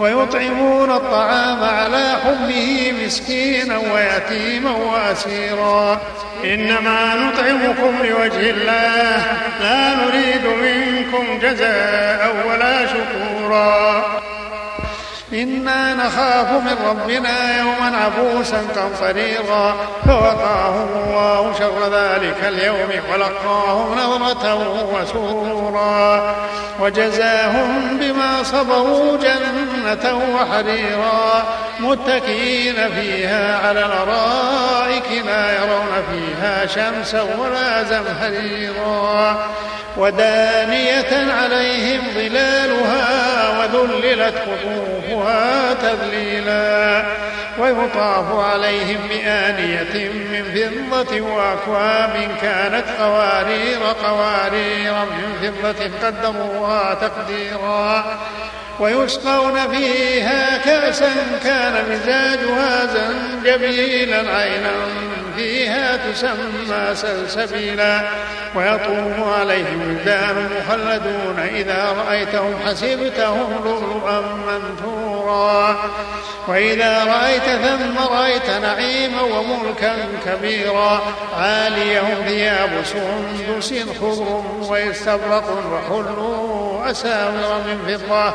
ويطعمون الطعام على حبه مسكينا ويتيما وأسيرا. إنما نطعمكم لوجه الله. لا نريد منكم جزاء ولا شكورا. إنا نخاف من ربنا يوما عبوسا قمطريرا فوقاهم الله شر ذلك اليوم ولقاهم نظرة وسرورا. وجزاهم بما صبروا جنة وحريرا متكئين فيها على الأرائك لا يرون فيها شمسا ولا زمهريرا. ودانية عليهم ظلالها وذللت قطوفها تذليلا. ويطاف عليهم بآنية من فضة وأكواب كانت قوارير قوارير من فضة قدروها تقديرا. ويسقون فيها كأسا كان مزاجها زنجبيلا عينا فيها تسمى سلسبيلا. ويطوف عليهم ولدان مخلدون إذا رأيتهم حسبتهم لؤلؤا منثورا. وإذا رأيت ثم رأيت نعيما وملكا كبيرا. عاليهم ثياب سندس خضر واستبرق وحلوا أساور من فضة.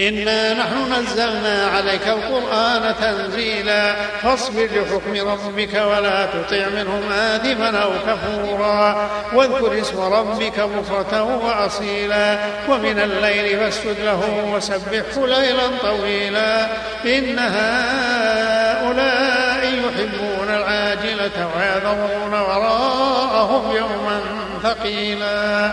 إنا نحن نزلنا عليك القرآن تنزيلا فاصبر لحكم ربك ولا تطع منهم آثما أو كفورا واذكر اسم ربك بكرة وأصيلا ومن الليل فاسجد له وسبحه ليلا طويلا إن هؤلاء يحبون العاجلة ويذرون وراءهم يوما ثقيلا